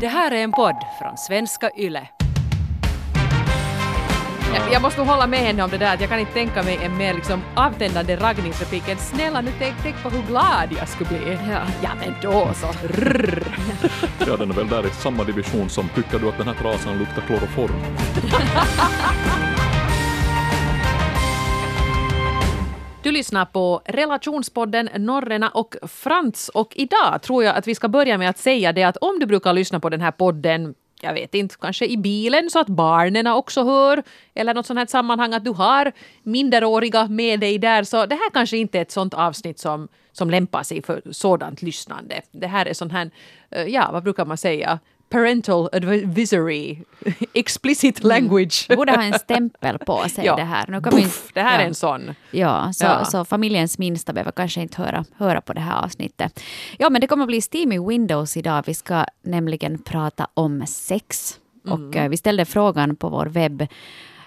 Det här är en podd från svenska YLE. Jag, jag måste nog hålla med henne om det där att jag kan inte tänka mig en mer liksom avtändande raggningsreplik än snälla nu tänk, tänk på hur glad jag skulle bli. Ja. ja men då så. Rrr. Ja, den är väl där i samma division som tycker du att den här trasan luktar kloroform? Du lyssnar på relationspodden Norrena och Frans och idag tror jag att vi ska börja med att säga det att om du brukar lyssna på den här podden jag vet inte, kanske i bilen så att barnen också hör eller något sånt här sammanhang att du har minderåriga med dig där så det här kanske inte är ett sånt avsnitt som, som lämpar sig för sådant lyssnande. Det här är sån här, eh, ja vad brukar man säga, parental advisory, explicit language. borde ha en stämpel på sig Ja. det här. Nu kan vi Puff, det här ja. är en sån. Ja, så, Ja. så familjens minsta behöver kanske inte höra, höra på det här avsnittet. Ja, men det kommer bli Steamy Windows idag. Vi ska nämligen prata om sex. Och eh, vi ställde frågan på vår webb,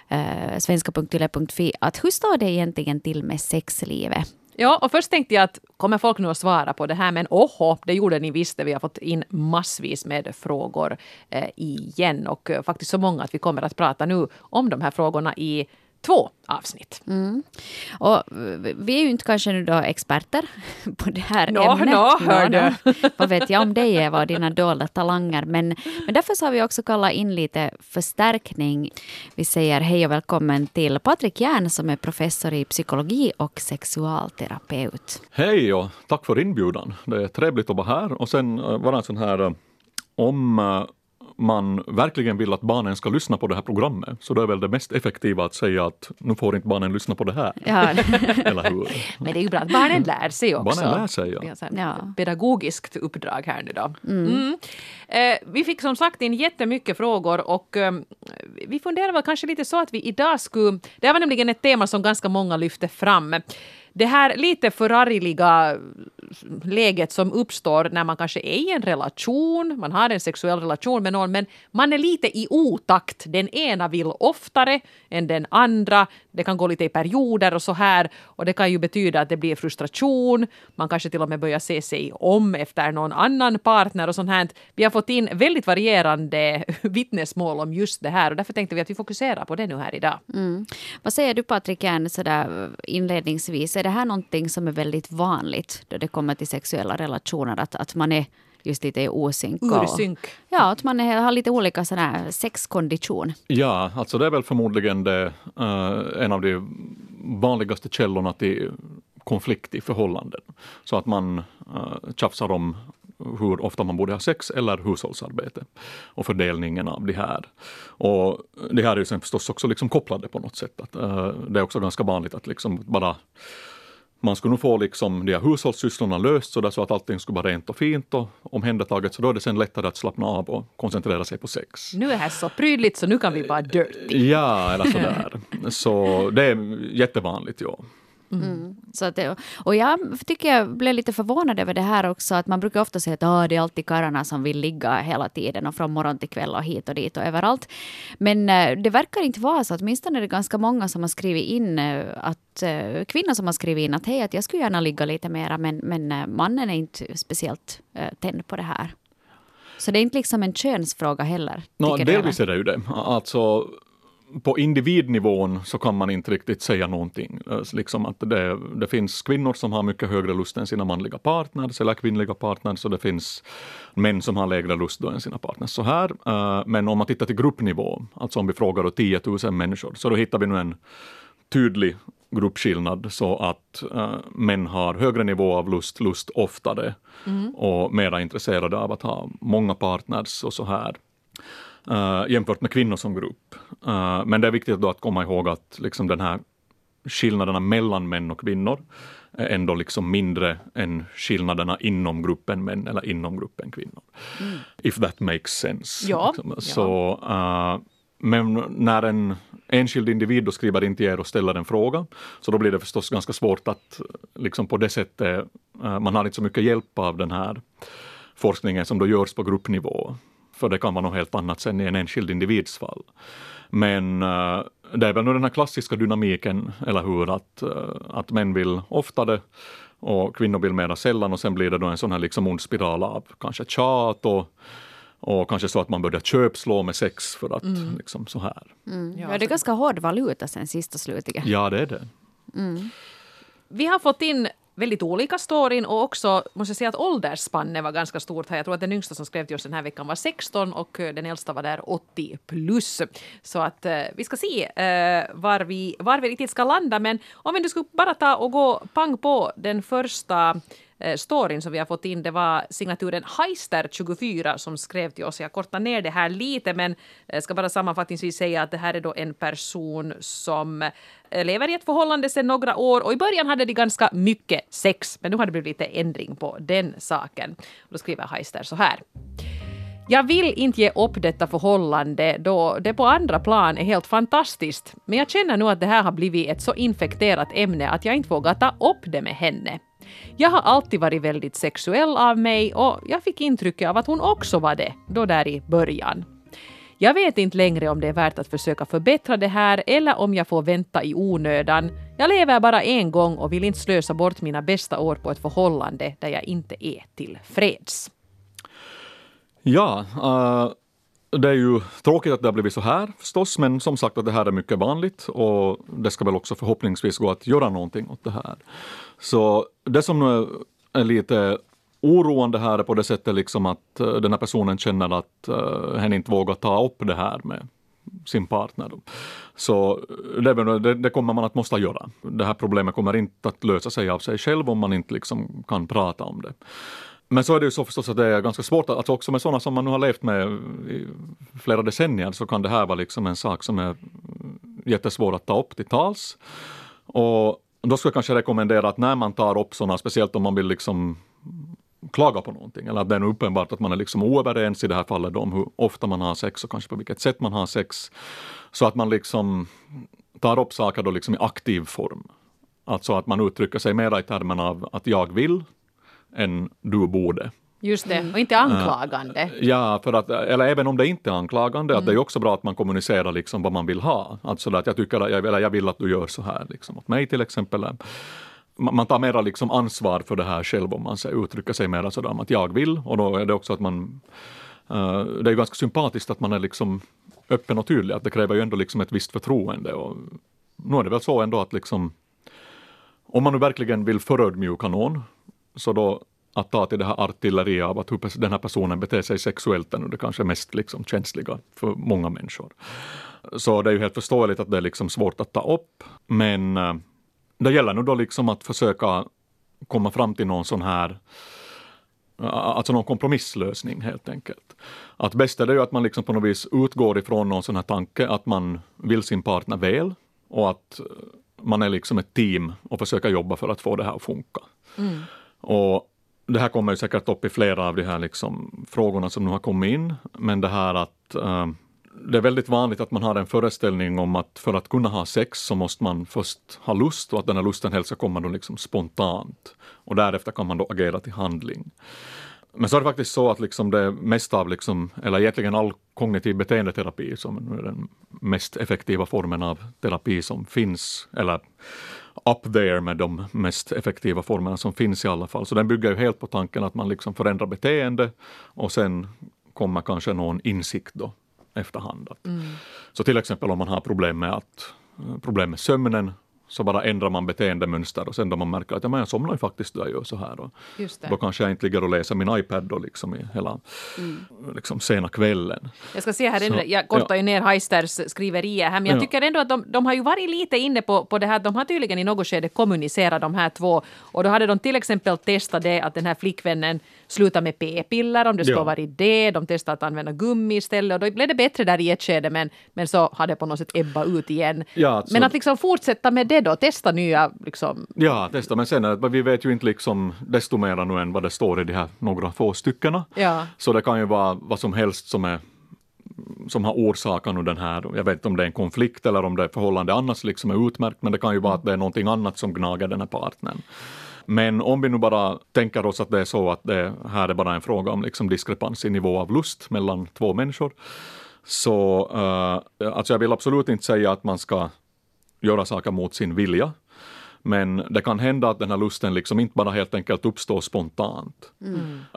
eh, svenska.yle.fi, att hur står det egentligen till med sexlivet? Ja, och först tänkte jag att kommer folk nu att svara på det här, men oho, det gjorde ni visst. Vi har fått in massvis med frågor eh, igen och eh, faktiskt så många att vi kommer att prata nu om de här frågorna i två avsnitt. Och eh, vi är ju inte kanske nu då experter på det här Nå, ämnet. nå, hör nå. Vad vet jag om dig Eva och dina dolda talanger. Men, men därför så har vi också kallat in lite förstärkning. Vi säger hej och välkommen till Patrik Järn som är professor i psykologi och sexualterapeut. Hej och tack för inbjudan. Det är trevligt att vara här och sen eh, vara en sån här eh, om man verkligen vill att barnen ska lyssna på det här programmet så då är väl det mest effektiva att säga att nu får inte barnen lyssna på det här. Ja, Eller hur? Men det är ju bra att barnen lär sig också. Barnen lär sig, ja. Ja. Pedagogiskt uppdrag här nu då. Mm. Eh, vi fick som sagt in jättemycket frågor och eh, vi funderar väl kanske lite så att vi idag skulle... Det här var nämligen ett tema som ganska många lyfte fram. Det här lite förargliga läget som uppstår när man kanske är i en relation, man har en sexuell relation med någon, men man är lite i otakt. Den ena vill oftare än den andra. Det kan gå lite i perioder och så här. Och det kan ju betyda att det blir frustration. Man kanske till och med börjar se sig om efter någon annan partner och sånt här. Vi har fått in väldigt varierande vittnesmål om just det här och därför tänkte vi att vi fokuserar på det nu här idag. Mm. Vad säger du Patrik Järn sådär inledningsvis? Det här någonting som är väldigt vanligt då det kommer till sexuella relationer? Att, att man är just lite i osynk? och- Ursynk. Ja, att man är, har lite olika sån här sexkondition. Ja, alltså det är väl förmodligen det, eh, en av de vanligaste källorna till konflikt i förhållanden. Så att man uh, tjafsar om hur ofta man borde ha sex eller hushållsarbete och fördelningen av det här. Och det här är ju sen förstås också liksom kopplade på något sätt. Att, eh, det är också ganska vanligt att liksom bara man skulle nog få liksom de här hushållssysslorna löst så, där så att allting skulle vara rent och fint och omhändertaget så då är det sen lättare att slappna av och koncentrera sig på sex. Nu är det här så prydligt så nu kan vi vara dirty. Ja, eller sådär. Så det är jättevanligt, ja. Så att och jag tycker jag blev lite förvånad över det här också, att man brukar ofta säga att ah, det är alltid karlarna som vill ligga hela tiden och från morgon till kväll och hit och dit och överallt. Men eh, det verkar inte vara så, åtminstone är det ganska många som har skrivit in eh, att eh, kvinnor som har skrivit in att hej, att jag skulle gärna ligga lite mera, men, men mannen är inte speciellt tänd på det här. Så det är inte liksom en könsfråga heller. Du, delvis är det ju det. Alltså, på individnivån så kan man inte riktigt säga någonting. Eh, Liksom att det, det finns kvinnor som har mycket högre lust än sina manliga partners eller kvinnliga partners och det finns män som har lägre lust än sina partners. Så här. eh, Men om man tittar till gruppnivå, alltså om vi frågar då 10 000 människor, så då hittar vi nu en tydlig gruppskillnad så att eh, män har högre nivå av lust, lust oftare och mera intresserade av att ha många partners och så här eh, jämfört med kvinnor som grupp. Eh, men det är viktigt då att komma ihåg att liksom den här skillnaderna mellan män och kvinnor är ändå liksom mindre än skillnaderna inom gruppen män eller inom gruppen kvinnor. If that makes sense. Ja, Liksom. ja. Så, eh, men när en enskild individ då skriver in till er och ställer en fråga, så då blir det förstås ganska svårt att liksom på det sättet, eh, man har inte så mycket hjälp av den här forskningen som då görs på gruppnivå. För det kan vara något helt annat sen i en enskild individs fall. Men eh, det är väl nog den här klassiska dynamiken, eller hur, att, eh, att män vill oftare och kvinnor vill mera sällan och sen blir det då en sån här liksom ond spiral av kanske tjat och Och kanske så att man börjar köpslå med sex för att liksom så här. Ja, det är ganska hård valuta sen sista slutligen. Ja, det är det. Vi har fått in väldigt olika storyn och också måste jag säga att åldersspannet var ganska stort här. Jag tror att den yngsta som skrev till oss den här veckan var 16 och eh, den äldsta var där 80 plus. Så att eh, vi ska se eh, var, vi, var vi riktigt ska landa. Men om vi nu skulle bara ta och gå pang på den första eh, storyn som vi har fått in. Det var signaturen Heister24 som skrev till oss. Jag kortar ner det här lite men jag ska bara sammanfattningsvis säga att det här är då en person som eh, lever i ett förhållande sedan några år och i början hade de ganska mycket sex men nu har det blivit lite ändring på den saken. Och då skriver Heister så här. Jag vill inte ge upp detta förhållande då det på andra plan är helt fantastiskt. Men jag känner nu att det här har blivit ett så infekterat ämne att jag inte vågar ta upp det med henne. Jag har alltid varit väldigt sexuell av mig och jag fick intrycket av att hon också var det, då där i början. Jag vet inte längre om det är värt att försöka förbättra det här eller om jag får vänta i onödan. Jag lever bara en gång och vill inte slösa bort mina bästa år på ett förhållande där jag inte är tillfreds. Ja, uh, det är ju tråkigt att det har blivit så här förstås, men som sagt att det här är mycket vanligt och det ska väl också förhoppningsvis gå att göra någonting åt det här. Så det som eh, är lite oroande här är på det sättet liksom att eh, den här personen känner att uh, hen inte vågar ta upp det här med sin partner. Så det, det, det kommer man att måste göra. Det här problemet kommer inte att lösa sig av sig själv om man inte liksom kan prata om det. Men så är det ju så förstås att det är ganska svårt, att- alltså också med sådana som man nu har levt med i flera decennier, så kan det här vara liksom en sak som är jättesvår att ta upp till tals. Och då skulle jag kanske rekommendera att när man tar upp sådana, speciellt om man vill liksom klaga på någonting, eller att det är uppenbart att man är liksom oöverens i det här fallet om hur ofta man har sex och kanske på vilket sätt man har sex. Så att man liksom tar upp saker då liksom i aktiv form. Alltså att man uttrycker sig mera i termerna av att jag vill än du borde. Just det, och inte anklagande. Ja, för att, eller även om det inte är anklagande, att det är ju också bra att man kommunicerar liksom vad man vill ha. Alltså att jag tycker att jag, eller jag vill att du gör så här, liksom, åt mig till exempel. Man tar mera liksom ansvar för det här själv om man uttrycker sig mera sådär att jag vill och då är det också att man eh, det är ju ganska sympatiskt att man är liksom öppen och tydlig, att det kräver ju ändå liksom ett visst förtroende och nu är det väl så ändå att liksom om man nu verkligen vill förödmjuka någon, så då att ta till det här artilleriet av att hur den här personen beter sig sexuellt är nu det kanske mest liksom känsliga för många människor. Så det är ju helt förståeligt att det är liksom svårt att ta upp, men eh, det gäller nu då liksom att försöka komma fram till någon sån här eh, Alltså någon kompromisslösning helt enkelt. Att bäst är det ju att man liksom på något vis utgår ifrån någon sån här tanke att man vill sin partner väl och att eh, man är liksom ett team och försöker jobba för att få det här att funka. Mm. Och det här kommer ju säkert upp i flera av de här liksom frågorna som nu har kommit in, men det här att eh, det är väldigt vanligt att man har en föreställning om att för att kunna ha sex så måste man först ha lust och att den här lusten helst ska komma då liksom spontant. Och därefter kan man då agera till handling. Men så är det faktiskt så att liksom det mesta av, liksom, eller egentligen all kognitiv beteendeterapi, som är den mest effektiva formen av terapi som finns, eller up there med de mest effektiva formerna som finns i alla fall. Så den bygger ju helt på tanken att man liksom förändrar beteende och sen kommer kanske någon insikt då efterhand. Att, Så till exempel om man har problem med, att, problem med sömnen så bara ändrar man beteendemönster och sen då man märker att ja, men jag somnar ju faktiskt då jag gör så här. Och då kanske jag inte ligger och läser min iPad då liksom i hela liksom sena kvällen. Jag ska se här, Så, jag kortar ju ner Heisters skriverier här, men jag Ja. tycker ändå att de, de har ju varit lite inne på, på det här, de har tydligen i något skede kommunicerat de här två, och då hade de till exempel testat det att den här flickvännen slutar med p-piller, om det skulle Ja. varit det, de testade att använda gummi istället, och då blev det bättre där i ett skede, men, men så hade det på något sätt ebbat ut igen. Ja, alltså- Men att liksom fortsätta med det då, testa nya liksom, Ja, testa, men sen det- vi vet ju inte liksom desto mer nu än vad det står i de här några få styckena. Ja. Så det kan ju vara vad som helst som är som har orsakat nu den här, jag vet inte om det är en konflikt eller om det är förhållande annars liksom är utmärkt, men det kan ju vara att det är någonting annat som gnager den här partnern. Men om vi nu bara tänker oss att det är så att det här är bara en fråga om liksom diskrepans i nivå av lust mellan två människor, så uh, alltså jag vill absolut inte säga att man ska göra saker mot sin vilja. Men det kan hända att den här lusten liksom inte bara helt enkelt uppstår spontant.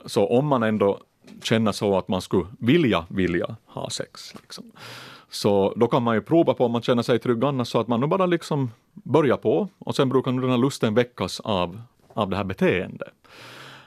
Så om man ändå känner så att man skulle vilja, vilja ha sex. Liksom. Så då kan man ju prova på om man känner sig trygg annars så att man nu bara liksom börjar på och sen brukar den här lusten väckas av, av det här beteendet.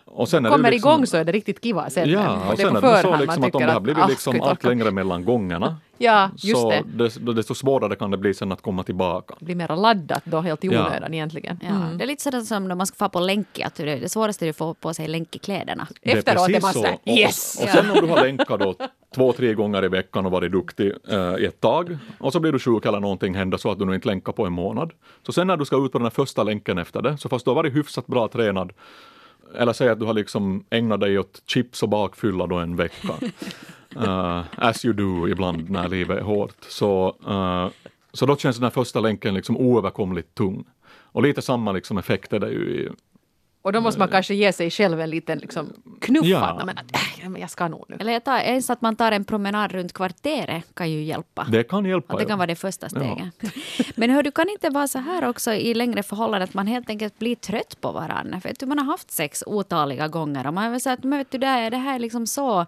Och sen kommer liksom, igång så är det riktigt kiva sen. Ja, och sen är det så liksom att om det har blivit liksom allt längre mellan gångerna Ja, just så det. Desto, desto svårare kan det bli sen att komma tillbaka. Det blir mer laddat då helt i onödan ja. egentligen. Ja, mm. Det är lite sådär som när man ska få på länk, att det, det svåraste är att få på sig länk i kläderna. Efteråt är, är man såhär yes! Och, och, sen om du har länkat då två, tre gånger i veckan och varit duktig eh, i ett tag och så blir du sjuk eller någonting händer så att du nu inte länkar på en månad. Så sen när du ska ut på den här första länken efter det, så fast du har varit hyfsat bra tränad eller säg att du har liksom ägnat dig åt chips och bakfylla då en vecka. Uh, as you do ibland när livet är hårt. Så, uh, så då känns den här första länken liksom oöverkomligt tung. Och lite samma liksom effekt är det ju i och då måste man kanske ge sig själv en liten liksom, knuff. Ja. Men, äh, men jag ska nog nu. Eller tar, ens att man tar en promenad runt kvarteret kan ju hjälpa. Det kan hjälpa. Och det kan vara det första steget. Ja. men hör, du kan inte vara så här också i längre förhållanden att man helt enkelt blir trött på varandra. För att man har haft sex otaliga gånger och man vill säga att men vet du, det här är liksom så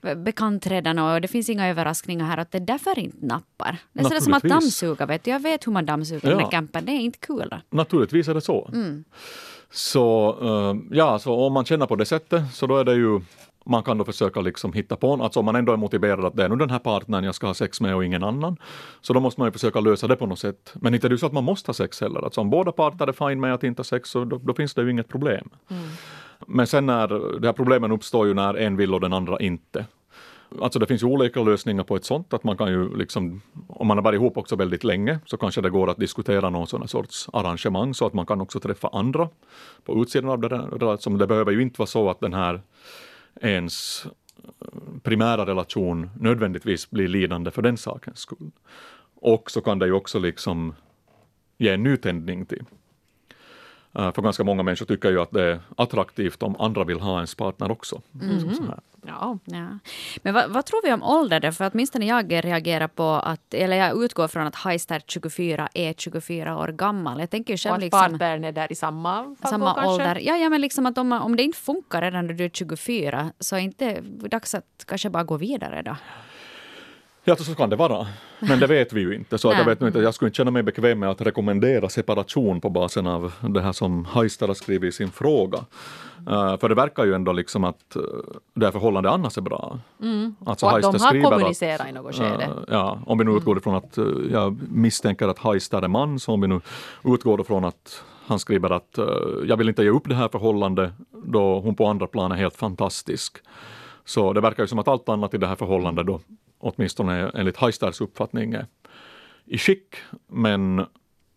bekant redan och det finns inga överraskningar här att det därför inte nappar. Det är som att dammsuga, vet du. Jag vet hur man dammsuger ja. campen, det är inte kul. Då. Naturligtvis är det så. Mm. Så uh, ja, så om man känner på det sättet så då är det ju man kan då försöka liksom hitta på, alltså om man ändå är motiverad att det är nu den här partnern jag ska ha sex med och ingen annan, så då måste man ju försöka lösa det på något sätt. Men inte är det så att man måste ha sex heller, alltså om båda parter är fine med att inte ha sex så då, då finns det ju inget problem. Mm. Men sen när, de här problemen uppstår ju när en vill och den andra inte. Alltså det finns ju olika lösningar på ett sånt, att man kan ju liksom, om man har varit ihop också väldigt länge, så kanske det går att diskutera någon sån sorts arrangemang, så att man kan också träffa andra på utsidan av det där. Det behöver ju inte vara så att den här ens eh, primära relation nödvändigtvis blir lidande för den sakens skull. Och så kan det ju också liksom ge en ny tändning till för ganska många människor tycker ju att det är attraktivt om andra vill ha ens partner också. Mm. Ja. ja. Men vad, vad, tror vi om ålder? För åtminstone jag reagerar på att, eller jag utgår från att Heistert 24 är 24 år gammal. Jag tänker själv och att liksom, partnern är där i samma, samma kanske? ålder. Ja, ja, men liksom att om, om det inte funkar redan när du är 24 så är det inte dags att kanske bara gå vidare då? Ja, så kan det vara. Men det vet vi ju inte. Så jag, vet inte, jag skulle inte känna mig bekväm med att rekommendera separation på basen av det här som Heister har skrivit i sin fråga. Uh, för det verkar ju ändå liksom att uh, det här förhållandet annars är bra. Mm. Alltså och att de har kommunicerat att, i något skede. Uh, ja, om vi nu utgår ifrån att uh, jag misstänker att Heister är man, så om vi nu utgår ifrån att han skriver att jag vill inte ge upp det här förhållandet då hon på andra plan är helt fantastisk. Så det verkar ju som att allt annat i det här förhållandet då åtminstone enligt Heisters uppfattning i skick. Men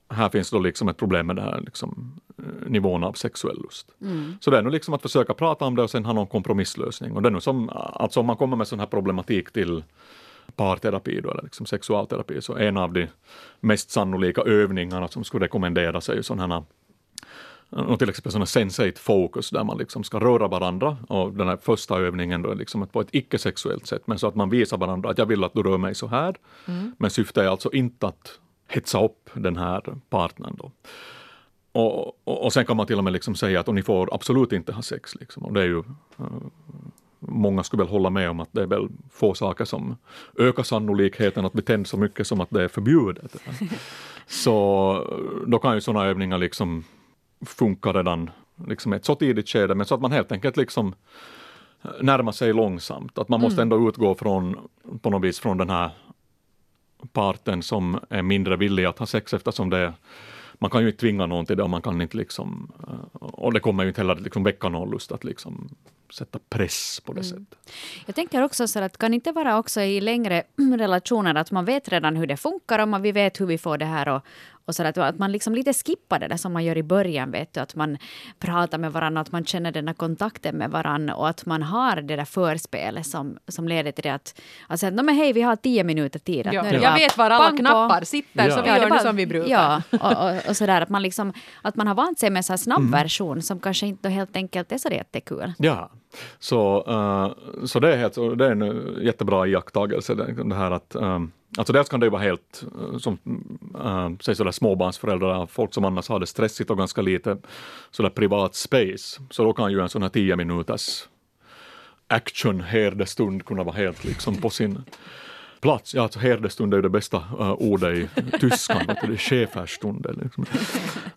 här finns då liksom ett problem med den här liksom, eh, nivån av sexuell lust. Mm. Så det är nu liksom att försöka prata om det och sen ha någon kompromisslösning. Och det är nu som, alltså om man kommer med sån här problematik till parterapi då, eller liksom sexualterapi, så en av de mest sannolika övningarna som skulle rekommenderas är ju sådana och till exempel sådana sensate focus där man liksom ska röra varandra och den här första övningen då liksom på ett icke-sexuellt sätt men så att man visar varandra att jag vill att du rör mig så här. Mm. Men syftet är alltså inte att hetsa upp den här partnern då. Och, och, och sen kan man till och med liksom säga att ni får absolut inte ha sex. Liksom. Och det är ju, uh, många skulle väl hålla med om att det är väl få saker som ökar sannolikheten att bli tänd så mycket som att det är förbjudet. så då kan ju sådana övningar liksom funkar redan liksom ett så tidigt skede, men så att man helt enkelt liksom närmar sig långsamt. Att man måste mm. ändå utgå från, på något vis från den här parten som är mindre villig att ha sex eftersom det man kan ju inte tvinga någon till det och man kan inte liksom, och det kommer ju inte heller liksom väcka någon lust att liksom sätta press på det mm. sättet. Jag tänker också så att kan inte vara också i längre relationer att man vet redan hur det funkar och man, vi vet hur vi får det här och, och så att, att man liksom lite skippar det där som man gör i början, vet du, att man pratar med varandra, att man känner den här kontakten med varandra och att man har det där förspelet som, som leder till det att, alltså, att men hej, vi har tio minuter tid. Att ja. Jag vet var alla knappar sitter, ja. så vi ja, gör det som vi brukar. Ja, och, och, och sådär, att man, liksom, att man har vant sig med en sån snabb mm. version som kanske inte helt enkelt är så jättekul. Ja, så, uh, så det, är helt, det är en eh, jättebra iakttagelse, det här att um, Alltså dels kan det ju vara helt, eh, som äh, säg sådär småbarnsföräldrar, folk som annars har det stressigt och ganska lite sådär privat space, så då kan ju en sån här tio minuters action herdestund kunna vara helt liksom på sin plats. Ja, alltså herdestund är ju det bästa uh, ordet i tyskan, att det är schäferstunde. Liksom.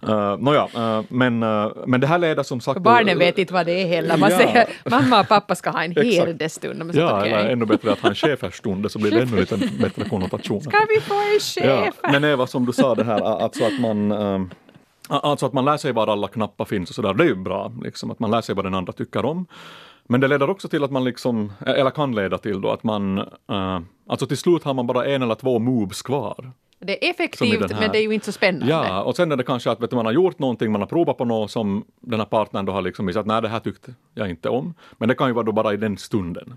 Uh, Nåja, uh, men, uh, men det här leder som sagt... Barnen vet inte vad det är heller. Man Ja. säger mamma och pappa ska ha en herdestund. Ja, okej. eller ännu bättre att ha en schäferstunde så blir det ännu lite bättre konnotation. Ska vi få en chef? Ja, men Eva, som du sa det här, alltså att man um, Alltså att man lär sig var alla knappar finns och sådär, det är ju bra, liksom, att man lär sig vad den andra tycker om. Men det leder också till att man liksom, eller kan leda till då att man, uh, alltså till slut har man bara en eller två moves kvar. Det är effektivt men det är ju inte så spännande. Ja, och sen är det kanske att vet du, man har gjort någonting, man har provat på något som den här partnern då har liksom visat, nej det här tyckte jag inte om. Men det kan ju vara då bara i den stunden.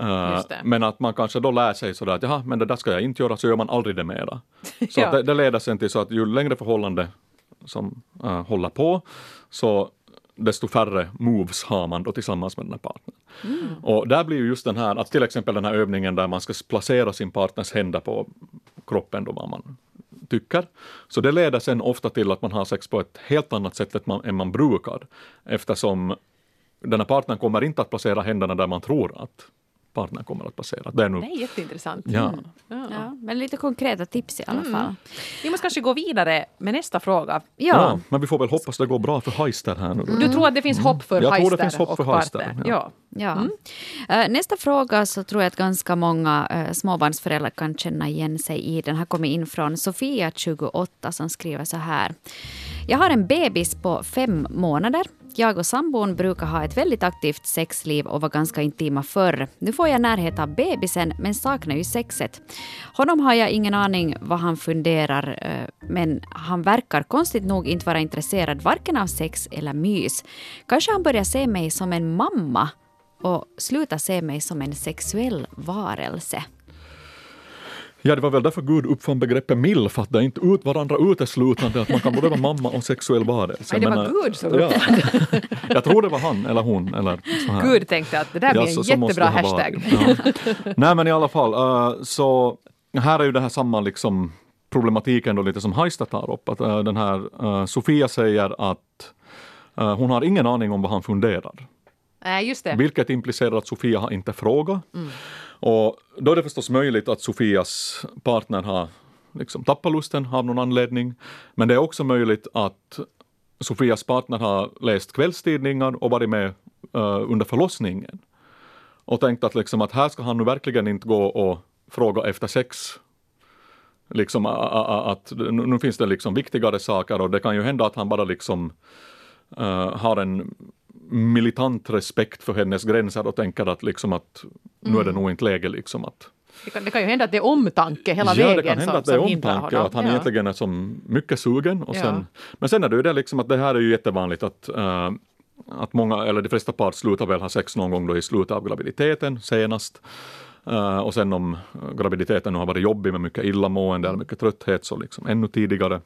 Uh, men att man kanske då lär sig sådär att jaha, men det där ska jag inte göra, så gör man aldrig det mera. Så Ja. det, det leder sen till så att ju längre förhållande som uh, håller på, så desto färre moves har man då tillsammans med den här partnern. Och där blir ju just den här, att till exempel den här övningen där man ska placera sin partners händer på kroppen då vad man tycker. Så det leder sen ofta till att man har sex på ett helt annat sätt än man, än man brukar. Eftersom den här partnern kommer inte att placera händerna där man tror att partnern kommer att placera. Det är nu, Det är jätteintressant. ja. Ja, men lite konkreta tips i alla Mm. fall. Vi måste kanske gå vidare med nästa fråga. Ja. Ja, men vi får väl hoppas det går bra för Heister här nu. då. Du tror att det finns hopp för Jag tror det Heister finns hopp och för Heister, ja. Ja. Ja. Eh, Nästa fråga så tror jag att ganska många uh, småbarnsföräldrar kan känna igen sig i. Den har kommit in från Sofia, 28, som skriver så här. Jag har en bebis på fem månader. Jag och sambon brukar ha ett väldigt aktivt sexliv och var ganska intima förr. Nu får jag närhet av bebisen men saknar ju sexet. Honom har jag ingen aning vad han funderar eh, men han verkar konstigt nog inte vara intresserad varken av sex eller mys. Kanske han börjar se mig som en mamma och sluta se mig som en sexuell varelse. Ja, det var väl därför Gud uppfann begreppet milf, att det är inte ut varandra uteslutande, att man kan både vara mamma och sexuell varelse. Nej, det var Men, Gud som ja. Jag tror det var han eller hon. Eller så här. Gud tänkte att det där blir en jättebra hashtag. Ja. Nej men i alla fall, eh, så här är ju det här samma liksom problematiken då lite som Haista tar upp. Att, eh, den här eh, Sofia säger att hon har ingen aning om vad han funderar. Nej, just det. Vilket implicerar att Sofia har inte frågat. Och då är det förstås möjligt att Sofias partner har liksom tappat lusten av någon anledning. Men det är också möjligt att Sofias partner har läst kvällstidningar och varit med uh, under förlossningen. Och tänkt att, liksom, att här ska han nu verkligen inte gå och fråga efter sex. Liksom, att nu finns det liksom viktigare saker och det kan ju hända att han bara liksom uh, har en militant respekt för hennes gränser och tänker att, liksom att nu är det nog inte läge liksom att Det kan, det kan ju hända att det är omtanke hela ja, vägen det kan hända som, att det är omtanke och att han Ja. egentligen är som mycket sugen. Och Ja. sen, Men sen är det ju det liksom att det här är ju jättevanligt att, eh, att många, eller de flesta par slutar väl ha sex någon gång då i slutet av graviditeten senast. Eh, och sen om graviditeten nu har varit jobbig med mycket illamående eller mycket trötthet så liksom ännu tidigare.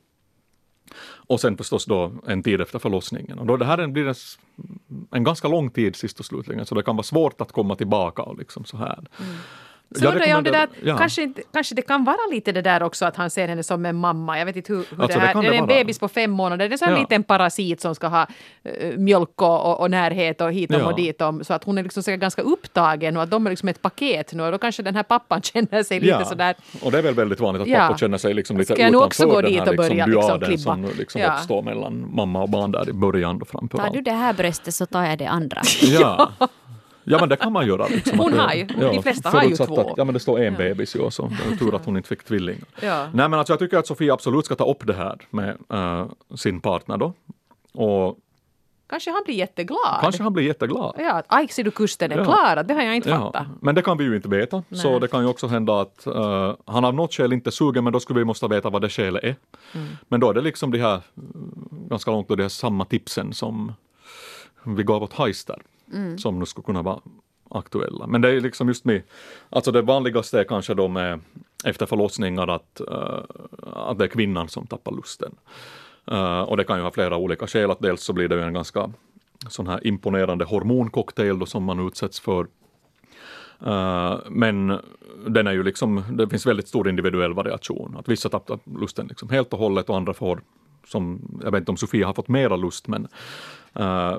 Och sen förstås då en tid efter förlossningen. Och då det här blir en, en ganska lång tid sist och slutligen, så det kan vara svårt att komma tillbaka och liksom så här. Mm. Så undrar jag om det där, ja. kanske, kanske det kan vara lite det där också att han ser henne som en mamma. Jag vet inte hur, hur Alltså, det det här, kan det är det en vara. bebis på fem månader, det är en sån Ja. liten parasit som ska ha eh, mjölk och, och, och närhet och hitom Ja. och ditom. Så att hon är liksom ganska upptagen och att de är liksom ett paket nu och då kanske den här pappan känner sig lite sådär Och det är väl väldigt vanligt att Ja. pappor känner sig liksom lite Ska jag nu också utanför gå den dit här och börja liksom liksom som liksom Ja. uppstår mellan mamma och barn där i början och framför Tar du det här bröstet så tar jag det andra. Ja. ja, men det kan man göra. Liksom, Hon har ju- de flesta har ju två. Att, ja, men det står en bebis ju, så det är tur att hon inte fick tvillingar. Ja. Nej, men alltså, jag tycker att Sofia absolut ska ta upp det här med eh, sin partner då. Och Kanske han blir jätteglad. kanske han blir jätteglad. Ja, att aj, ser du kusten är Ja. klar, det har jag inte Ja, fattat. men det kan vi ju inte veta. Så Nej. det kan ju också hända att eh, han av något skäl inte är sugen, men då skulle vi måste veta vad det skälet är. Mm. Men då är det liksom de här, mm, ganska långt då de här samma tipsen som vi gav åt Heister, Mm. som nu skulle kunna vara aktuella. Men det är liksom just med, alltså det vanligaste är kanske då med efter förlossningar att, uh, att det är kvinnan som tappar lusten. Uh, och det kan ju ha flera olika skäl, att dels så blir det ju en ganska sån här imponerande hormoncocktail då som man utsätts för. Uh, men den är ju liksom, det finns väldigt stor individuell variation. Att vissa tappar lusten liksom helt och hållet och andra får, som, jag vet inte om Sofia har fått mera lust, men,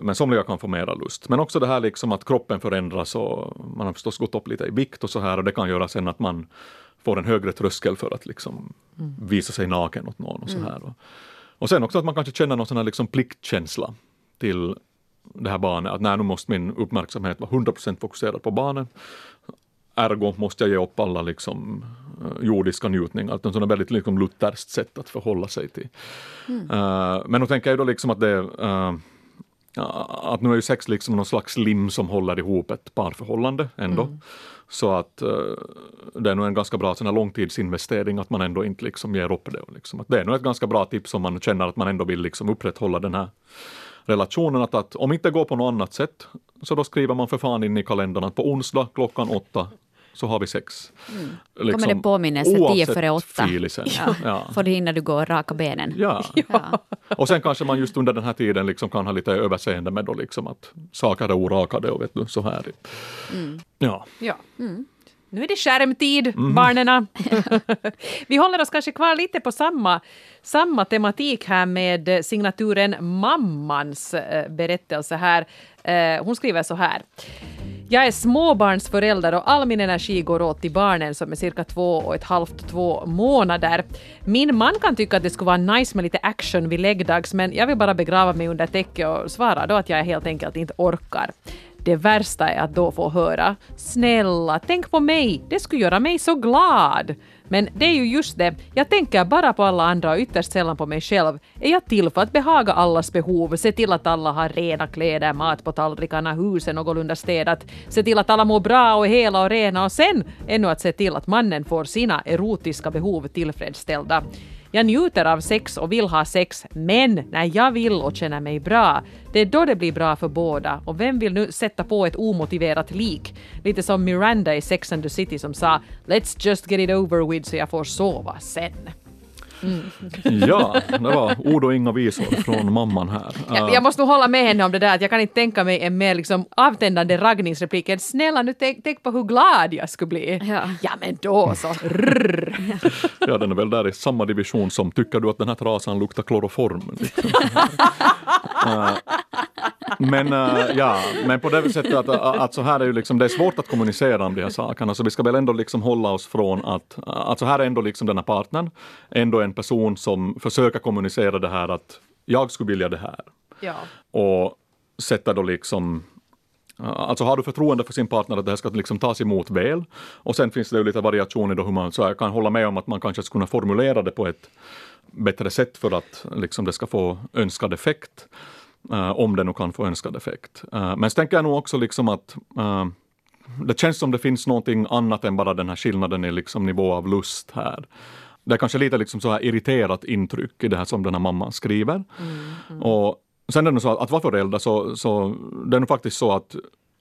men somliga kan få mera lust. Men också det här liksom att kroppen förändras och man har förstås gått upp lite i vikt och så här och det kan göra sen att man får en högre tröskel för att liksom mm. visa sig naken åt någon och så här. Och, och sen också att man kanske känner någon sån här liksom pliktkänsla till det här barnet, att nej, nu måste min uppmärksamhet vara 100% fokuserad på barnet. Ergo måste jag ge upp alla liksom, eh, jordiska njutningar. Ett väldigt liksom, lutherskt sätt att förhålla sig till. Mm. Uh, men nu tänker jag då liksom att det uh, att nu är ju sex liksom någon slags lim som håller ihop ett parförhållande ändå. Mm. Så att uh, det är nog en ganska bra sån här långtidsinvestering att man ändå inte liksom ger upp det. Liksom. Att det är nog ett ganska bra tips om man känner att man ändå vill liksom upprätthålla den här relationen. Att, att om inte går på något annat sätt så då skriver man för fan in i kalendern att på onsdag klockan åtta så har vi sex. Mm. Liksom, Kommer det påminnelse tio före åtta? Ja. Ja. Får du hinna du gå och raka benen. Ja. ja. Och sen kanske man just under den här tiden liksom kan ha lite överseende med då liksom att saker är orakade och vet du, så här. Mm. Ja. ja. Mm. Nu är det skärmtid, mm. barnen. Vi håller oss kanske kvar lite på samma, samma tematik här med signaturen Mammans eh, berättelse här. Eh, hon skriver så här. Jag är småbarnsförälder och all min energi går åt till barnen som är cirka två och ett halvt, två månader. Min man kan tycka att det skulle vara nice med lite action vid läggdags men jag vill bara begrava mig under täcket och svara då att jag helt enkelt inte orkar. Det värsta är att då få höra “Snälla, tänk på mig, det skulle göra mig så glad”. Men det är ju just det, jag tänker bara på alla andra och ytterst sällan på mig själv. Är jag till för att behaga allas behov, se till att alla har rena kläder, mat på tallrikarna, huset någorlunda städat, se till att alla mår bra och hela och rena och sen ännu att se till att mannen får sina erotiska behov tillfredsställda. Jag njuter av sex och vill ha sex, men när jag vill och känner mig bra, det är då det blir bra för båda. Och vem vill nu sätta på ett omotiverat lik? Lite som Miranda i Sex and the City som sa “Let's just get it over with så jag får sova sen”. Mm. Ja, det var ord och inga visor från mamman här. Ja, jag måste nog hålla med henne om det där att jag kan inte tänka mig en mer liksom avtändande raggningsreplik än snälla nu tänk, tänk på hur glad jag skulle bli. Ja, ja men då så. ja, den är väl där i samma division som tycker du att den här trasan luktar kloroform? Liksom. uh, men uh, ja, men på det sättet att, att så här är ju liksom, det är svårt att kommunicera om de här sakerna, så vi ska väl ändå liksom hålla oss från att, alltså här är ändå liksom den här partnern, ändå en person som försöker kommunicera det här att jag skulle vilja det här. Ja. Och sätta då liksom Alltså har du förtroende för sin partner att det här ska liksom tas emot väl. Och sen finns det ju lite variation i då hur man, så jag kan hålla med om att man kanske skulle kunna formulera det på ett bättre sätt för att liksom det ska få önskad effekt. Uh, om det nu kan få önskad effekt. Uh, men så tänker jag nog också liksom att uh, det känns som det finns någonting annat än bara den här skillnaden i liksom nivå av lust här. Det är kanske lite liksom så här irriterat intryck i det här som den här mamman skriver. Mm, mm. Och sen är det så att, att vara förälder så, så det är nog faktiskt så att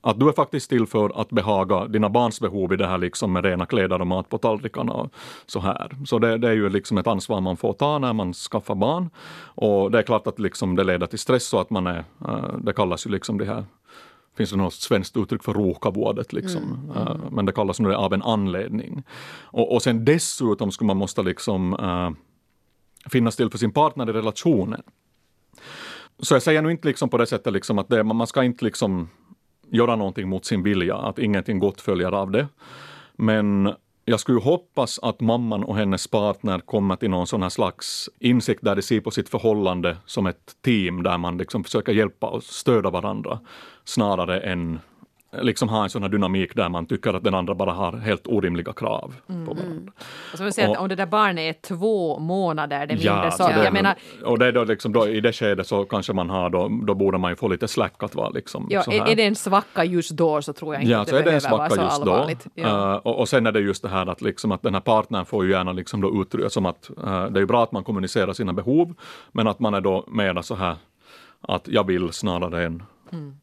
att du är faktiskt till för att behaga dina barns behov i det här liksom med rena kläder och mat på tallrikarna och så här. Så det, det, är ju liksom ett ansvar man får ta när man skaffar barn. Och det är klart att liksom det leder till stress och att man är, uh, det kallas ju liksom det här finns det något svenskt uttryck för rokavuodet liksom. Mm, mm. Men det kallas nu av en anledning. Och, och sen dessutom skulle man måste liksom uh, finnas till för sin partner i relationen. Så jag säger nu inte liksom på det sättet liksom att det, man ska inte liksom göra någonting mot sin vilja, att ingenting gott följer av det. Men jag skulle hoppas att mamman och hennes partner kommer till någon sån här slags insikt där de ser på sitt förhållande som ett team där man liksom försöker hjälpa och stödja varandra snarare än liksom ha en sån här dynamik där man tycker att den andra bara har helt orimliga krav mm. på varandra. Och så vill säga och, att om det där barnet är två månader, det är ja, så, det, jag menar... Och det är då liksom då, i det skedet så kanske man har då, då borde man ju få lite slack att vara liksom ja, är, är det en svacka just då så tror jag inte ja, att det, det behöver svacka vara så allvarligt. Ja. Uh, och, och, sen är det just det här att, liksom att den här partnern får ju gärna liksom då uttrycka som att uh, det är ju bra att man kommunicerar sina behov, men att man är då mera så här att jag vill snarare än mm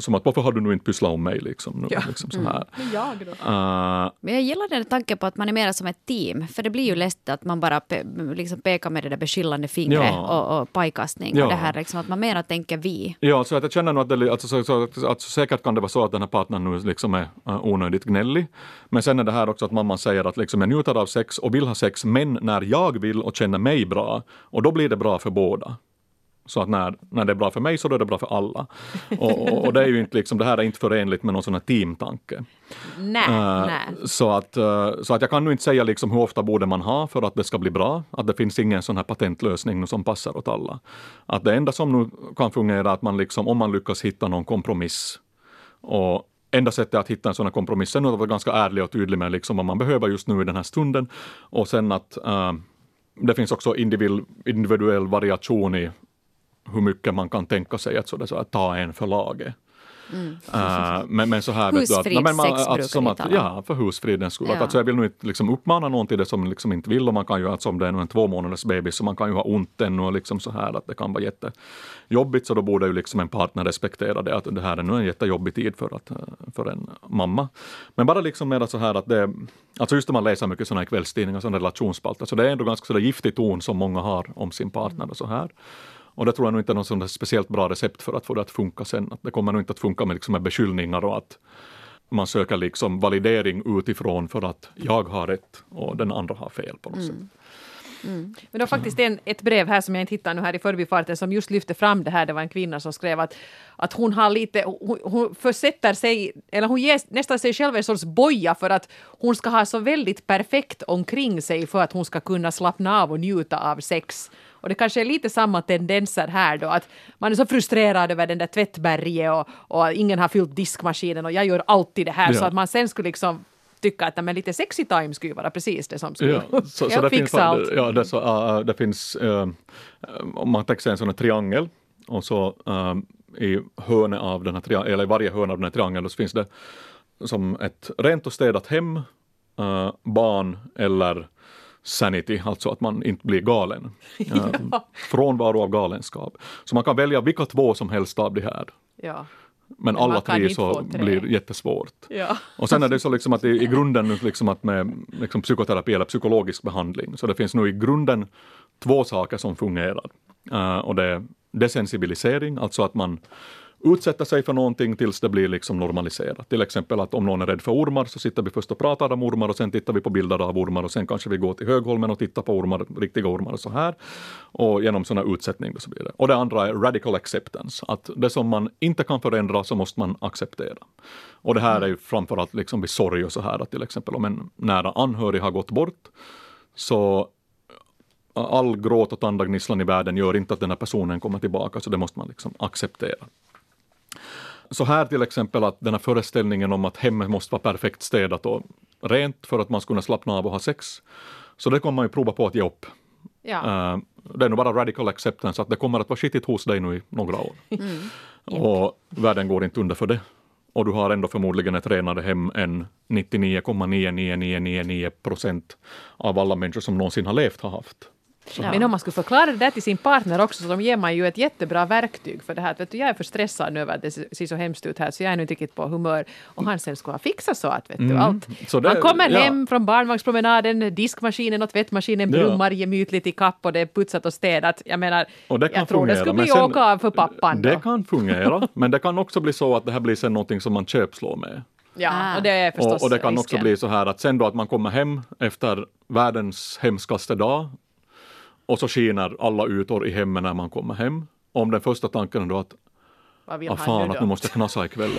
som att varför har du nu inte pysslat om mig liksom? Nu, Ja. liksom så här. Jag då? Eh, Men jag gillar den tanken på att man är mer som ett team. För det blir ju lätt att man bara pe liksom pekar med det där beskyllande fingret Ja. och, och pajkastning. Ja. Och det här liksom att man mer tänker vi. Ja, så att jag känner nog att det, alltså, så, så, så, alltså, säkert kan det vara så att den här partnern nu liksom är uh, onödigt gnällig. Men sen är det här också att mamman säger att liksom, jag njuter av sex och vill ha sex, men när jag vill och känner mig bra, och då blir det bra för båda. Så att när, när det är bra för mig så då är det bra för alla. Och, och, det är ju inte liksom, det här är inte förenligt med någon sån här teamtanke. Nej, Eh, nej. Så, att, eh, så att jag kan nu inte säga liksom hur ofta borde man ha för att det ska bli bra. Att det finns ingen sån här patentlösning som passar åt alla. Att det enda som nu kan fungera är att man liksom, om man lyckas hitta någon kompromiss och enda sättet att hitta en sån här kompromiss är att vara ganska ärlig och tydlig med liksom vad man behöver just nu i den här stunden. Och sen att eh, det finns också individuell variation i hur mycket man kan tänka sig att, så det, så att ta en för laget. Eh, men, men så här... vet du, att- man- sex som om. Ja, för husfridens skull. Ja. Att, alltså, jag vill nog inte liksom uppmana någon till det som liksom inte vill och man kan ju, alltså, om det är en två månaders bebis så man kan ju ha ont ännu och liksom så här att det kan vara jättejobbigt så då borde ju liksom en partner respektera det att det här är nu en jättejobbig tid för, att, eh, för en mamma. Men bara liksom med så här att det, alltså just när man läser mycket sådana här kvällstidningar, sådana relationsspalter, så det är ändå ganska så där giftig ton som många har om sin partner och så här. Och det tror jag nog inte är något speciellt bra recept för att få det att funka sen. Att det kommer nog inte att funka med, liksom med beskyllningar och att man söker liksom validering utifrån för att jag har rätt och den andra har fel på något sätt. Men det var faktiskt en, ett brev här som jag inte hittar nu här i förbifarten som just lyfte fram det här. Det var en kvinna som skrev att, att hon har lite, hon, hon försätter sig, eller hon ger nästan sig själv en sorts boja för att hon ska ha så väldigt perfekt omkring sig för att hon ska kunna slappna av och njuta av sex. Och det kanske är lite samma tendenser här då, att man är så frustrerad över den där tvättberget och, och ingen har fyllt diskmaskinen och jag gör alltid det här Ja. så att man sen skulle liksom tycka att men lite sexy time skulle vara precis det som skulle Ja, så, så Ja, det finns, fixa allt. ja, det, så, äh, det finns, äh, om man tänker sig en sån här triangel och så äh, i hörnet av den här eller i varje hörn av den här triangeln så finns det som ett rent och städat hem, äh, barn eller sanity, alltså att man inte blir galen. Äh, Frånvaro av galenskap. Så man kan välja vilka två som helst av de här. Ja. Men Men alla tre så tre. blir jättesvårt. Ja. Och sen är det så liksom att i, i grunden liksom att med liksom psykoterapi eller psykologisk behandling, så det finns nu i grunden två saker som fungerar. Eh, och det är desensibilisering, alltså att man utsätter sig för någonting tills det blir liksom normaliserat. Till exempel att om någon är rädd för ormar så sitter vi först och pratar om ormar och sen tittar vi på bilder av ormar och sen kanske vi går till Högholmen och tittar på ormar, riktiga ormar och så här. Och genom sådana utsättning och så vidare. Och det andra är radical acceptance, att det som man inte kan förändra så måste man acceptera. Och det här är ju framförallt liksom vid sorg och så här, att till exempel om en nära anhörig har gått bort så all gråt och tandagnisslan i världen gör inte att den här personen kommer tillbaka, så det måste man liksom acceptera. Så här till exempel att den här föreställningen om att hemmet måste vara perfekt städat och rent för att man ska kunna slappna av och ha sex. Så det kommer man ju prova på att ge upp. Ja. Eh, det är nog bara radical acceptance att det kommer att vara skitigt hos dig nu i några år. Och världen går inte under för det. Och du har ändå förmodligen ett renare hem än 99,9999 procent av alla människor som någonsin har levt har haft. Ja. Men om man skulle förklara det där till sin partner också så ger man ju ett jättebra verktyg för det här. Vet du, jag är för stressad nu över att det ser så hemskt ut här så jag är nu inte riktigt på humör. Och han sen skulle ha fixat så att vet du, allt. Mm. Så det- man kommer ja. hem från barnvagnspromenaden, diskmaskinen och tvättmaskinen Ja. brummar gemytligt i kapp och det är putsat och städat. Jag menar, Och det kan jag tror fungera, det skulle bli sen- åka av för pappan Det då. kan fungera, men det kan också bli så att det här blir sen någonting som man köpslår med. Ja, Ah. och det är förstås Och, och det kan också risken. bli så här att sen då att man kommer hem efter världens hemskaste dag och så skiner alla ytor i hemmet när man kommer hem. Om den första tanken är då att Vad vill ah, fan nu att nu måste jag knasa ikväll.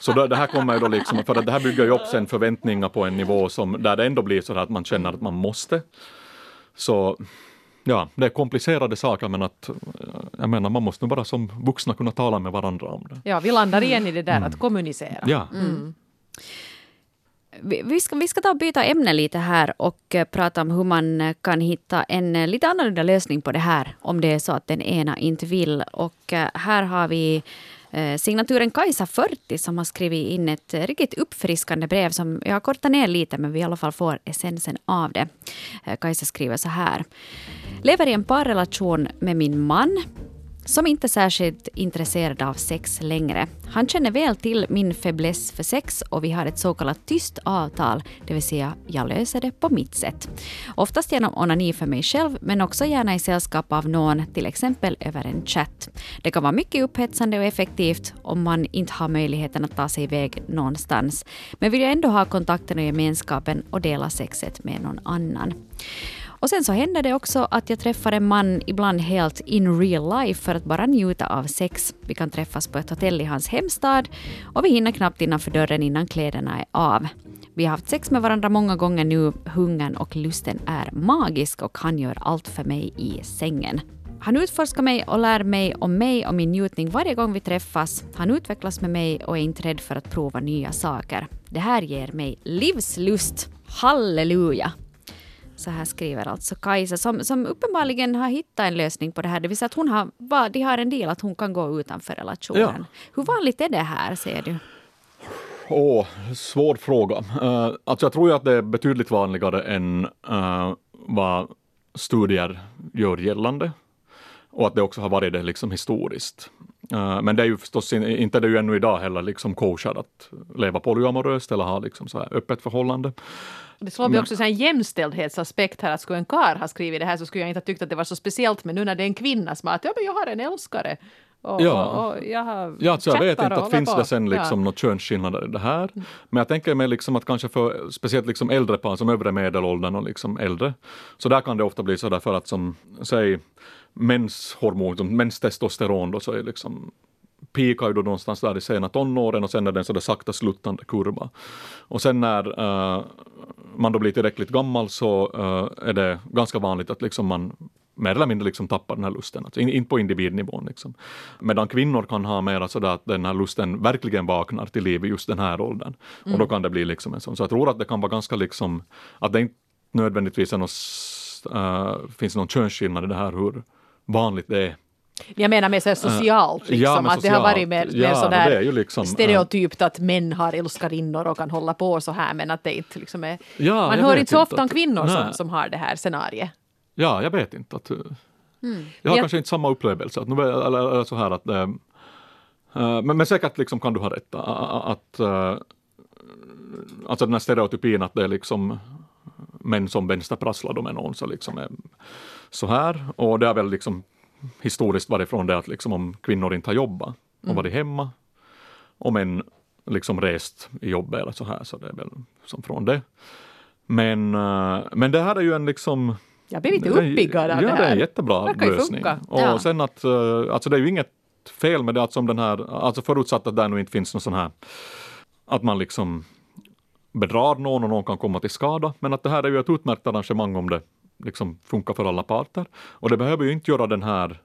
Så då, det här kommer ju då liksom, för att det här bygger ju upp sen förväntningar på en nivå som, där det ändå blir så att man känner att man måste. Så ja, det är komplicerade saker men att, eh, jag menar man måste bara som vuxna kunna tala med varandra om det. Ja, vi landar igen i det där att kommunicera. Ja. Vi, vi, ska, vi ska ta och byta ämne lite här och eh, prata om hur man eh, kan hitta en eh, lite annorlunda lösning på det här om det är så att den ena inte vill. Och här har vi signaturen Kajsa 40 som har skrivit in ett riktigt uppfriskande brev som jag har kortat ner lite men vi i alla fall får essensen av det. Kajsa skriver så här. Lever i en parrelation med min man som inte är särskilt intresserad av sex längre. Han känner väl till min fäbless för sex och vi har ett så kallat tyst avtal, det vill säga jag löser det på mitt sätt. Oftast genom onani för mig själv, men också gärna i sällskap av någon, till exempel över en chatt. Det kan vara mycket upphetsande och effektivt om man inte har möjligheten att ta sig iväg någonstans, men vill jag ändå ha kontakten och gemenskapen och dela sexet med någon annan. Och sen så händer det också att jag träffar en man ibland helt in real life för att bara njuta av sex. Vi kan träffas på ett hotell i hans hemstad och vi hinner knappt innanför dörren innan kläderna är av. Vi har haft sex med varandra många gånger nu. Hungern och lusten är magisk och han gör allt för mig i sängen. Han utforskar mig och lär mig om mig och min njutning varje gång vi träffas. Han utvecklas med mig och är inte rädd för att prova nya saker. Det här ger mig livslust. Halleluja! Så här skriver alltså Kajsa som, som uppenbarligen har hittat en lösning på det här. Det vill säga att hon har, de har en del att hon kan gå utanför relationen. Ja. Hur vanligt är det här, säger du? Åh, oh, svår fråga. Uh, alltså jag tror ju att det är betydligt vanligare än uh, vad studier gör gällande. Och att det också har varit det liksom historiskt. Uh, men det är ju förstås in, inte det ju ännu idag heller liksom kosher att leva polyamoröst eller ha liksom så här öppet förhållande. Det slår mig också en jämställdhetsaspekt här att skulle en kar ha skrivit det här så skulle jag inte ha tyckt att det var så speciellt men nu när det är en kvinna som har att ja, men jag har en älskare och, ja. Och, och jag har ja, alltså jag vet inte att finns det sen liksom ja. några könsskillnader i det här. Men jag tänker mig liksom att kanske för speciellt liksom äldre par som övre medelåldern och liksom äldre, så där kan det ofta bli så där för att som, säg mäns hormon, mäns testosteron då så är liksom pikar ju då någonstans där i sena tonåren och sen är det en sådär sakta sluttande kurva. Och sen när uh, man då blir tillräckligt gammal så uh, är det ganska vanligt att liksom man mer eller mindre liksom tappar den här lusten, alltså in, in på individnivån. Liksom. Medan kvinnor kan ha mera sådär att den här lusten verkligen vaknar till liv i just den här åldern. Mm. Och då mm. kan det bli liksom en sån. Så jag tror att det kan vara ganska liksom, att det inte nödvändigtvis är något, uh, finns någon könsskillnad i det här hur vanligt det är jag menar med så socialt, liksom, ja, att socialt. det har varit mer, ja, mer sådär liksom, stereotypt att män har älskarinnor och kan hålla på så här men att det inte liksom är... Ja, man hör inte så ofta om kvinnor som, som har det här scenariet. Ja, jag vet inte. Att, mm. Jag har jag, kanske inte samma upplevelse. Att, eller, eller så här att, äh, men, men säkert liksom kan du ha rätt. Att, äh, alltså den här stereotypin att det är liksom män som vänsterprasslar med någon så liksom är så här. Och det har väl liksom historiskt varit från det att liksom om kvinnor inte har jobbat och mm. varit hemma och män liksom rest i jobbet eller så här, så det är väl som från det. Men, uh, men det här är ju en liksom jag blir lite uppiggad av ja, det här. Ja, det är en jättebra lösning. Och ja. sen att, uh, alltså det är ju inget fel med det att som den här, alltså förutsatt att det nu inte finns någon sån här, att man liksom bedrar någon och någon kan komma till skada, men att det här är ju ett utmärkt arrangemang om det liksom funkar för alla parter. Och det behöver ju inte göra den här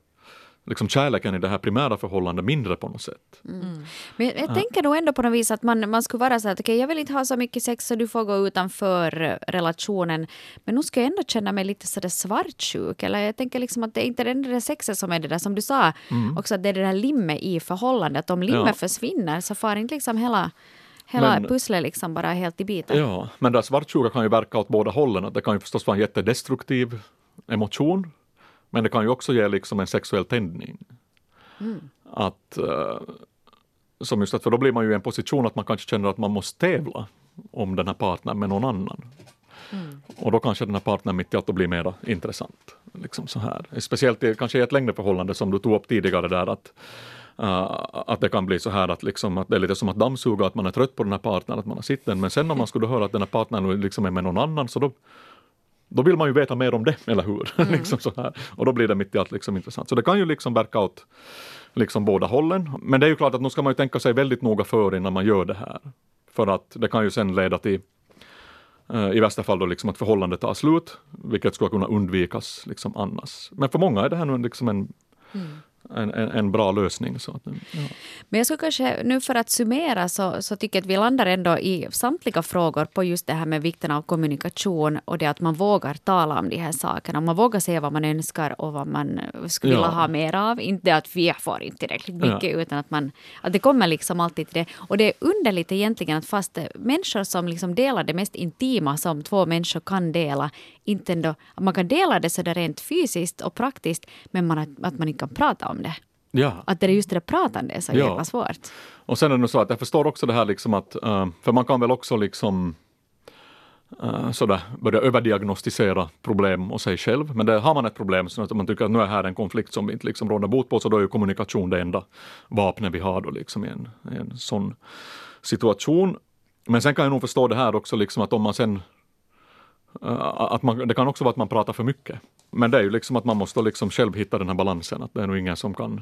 liksom kärleken i det här primära förhållandet mindre på något sätt. Mm. Men jag, jag tänker nog ändå på något vis att man, man skulle vara så att okay, jag vill inte ha så mycket sex så du får gå utanför relationen. Men nu ska jag ändå känna mig lite sådär svartsjuk. Eller jag tänker liksom att det är inte det där sexet som är det där som du sa mm. också att det är det där limmet i förhållandet. Om limmet ja. försvinner så far inte liksom hela Hela men, pusslet liksom bara helt i bitar. Ja, men det svartsjuka kan ju verka åt båda hållen. Det kan ju förstås vara en jättedestruktiv emotion, men det kan ju också ge liksom en sexuell tändning. Mm. Att, uh, som just att, för då blir man ju i en position att man kanske känner att man måste tävla om den här partnern med någon annan. Mm. Och då kanske den här partnern mitt i allt blir mer intressant. Liksom så här. Speciellt i, kanske i ett längre förhållande som du tog upp tidigare där att att det kan bli så här att, liksom, att det är lite som att dammsuga, att man är trött på den här partnern, att man har sitt den. Men sen om man skulle höra att den här partnern liksom är med någon annan, så då, då vill man ju veta mer om det, eller hur? Mm. liksom så här. Och då blir det mitt i allt liksom intressant. Så det kan ju liksom verka åt liksom båda hållen. Men det är ju klart att nu ska man ju tänka sig väldigt noga för innan man gör det här. För att det kan ju sen leda till uh, i värsta fall då liksom att förhållandet tar slut, vilket skulle kunna undvikas liksom annars. Men för många är det här nu liksom en mm en, en, en, bra lösning. Så att, ja. Men jag skulle kanske, nu för att summera, så, så tycker jag att vi landar ändå i samtliga frågor på just det här med vikten av kommunikation och det att man vågar tala om de här sakerna. Man vågar säga vad man önskar och vad man skulle vilja ha mer av. Inte att vi får inte tillräckligt mycket, ja. utan att, man, att det kommer liksom alltid till det. Och det är underligt egentligen att fast människor som liksom delar det mest intima som två människor kan dela, inte ändå, man kan dela det så där rent fysiskt och praktiskt, men man, att man inte kan prata om det. Ja. Att det är just det där pratande är så Ja. svårt. Och sen är det nog så att jag förstår också det här liksom att, eh, för man kan väl också liksom uh, sådär börja överdiagnostisera problem och sig själv. Men det, har man ett problem så att man tycker att nu är här en konflikt som vi inte liksom råder bot på, så då är ju kommunikation det enda vapnet vi har då liksom i en, i en sån situation. Men sen kan jag nog förstå det här också liksom att om man sen eh, att man, det kan också vara att man pratar för mycket. Men det är ju liksom att man måste liksom själv hitta den här balansen, att det är nog ingen som kan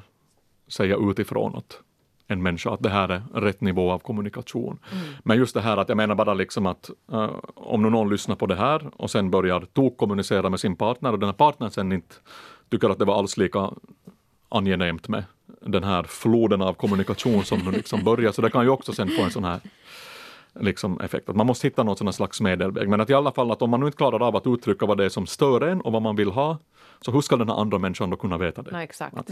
säga utifrån att en människa att det här är rätt nivå av kommunikation. Men just det här att jag menar bara liksom att eh, om nu någon lyssnar på det här och sen börjar tokkommunicera med sin partner och den här partnern sen inte tycker att det var alls lika angenämt med den här floden av kommunikation som nu liksom börjar, så det kan ju också sen få en sån här liksom effekt. Att man måste hitta någon sån slags medelväg. Men att i alla fall att om man nu inte klarar av att uttrycka vad det är som stör en och vad man vill ha, så hur ska den här andra människan då kunna veta det? Nej, exakt. Att,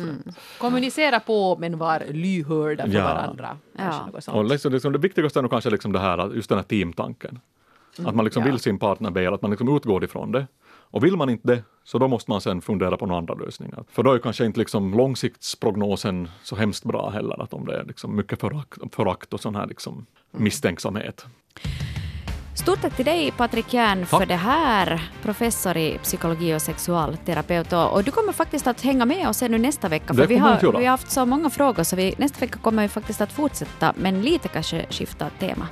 Kommunicera på men var lyhörda för Ja. varandra. Ja. något. Och liksom, liksom, det viktigaste är nog kanske liksom det här, just den här teamtanken. Att man liksom ja. vill sin partner väl, att man liksom utgår ifrån det. Och vill man inte det, så då måste man sen fundera på några andra lösningar. För då är kanske inte liksom långsiktsprognosen så hemskt bra heller, att om det är liksom mycket förakt, förakt och sån här liksom misstänksamhet. Stort tack till dig Patrik Järn för det här, professor i psykologi och sexualterapeut. Och du kommer faktiskt att hänga med oss ännu nästa vecka. För vi har, vi har haft så många frågor så vi, nästa vecka kommer vi faktiskt att fortsätta, men lite kanske skifta tema.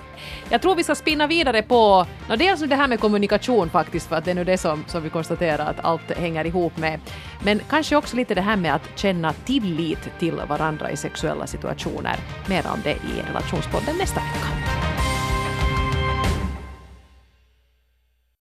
Jag tror vi ska spinna vidare på no, dels det här med kommunikation faktiskt, för att det är nu det som, som vi konstaterar att allt hänger ihop med. Men kanske också lite det här med att känna tillit till varandra i sexuella situationer. Mer om det i relationspodden nästa vecka.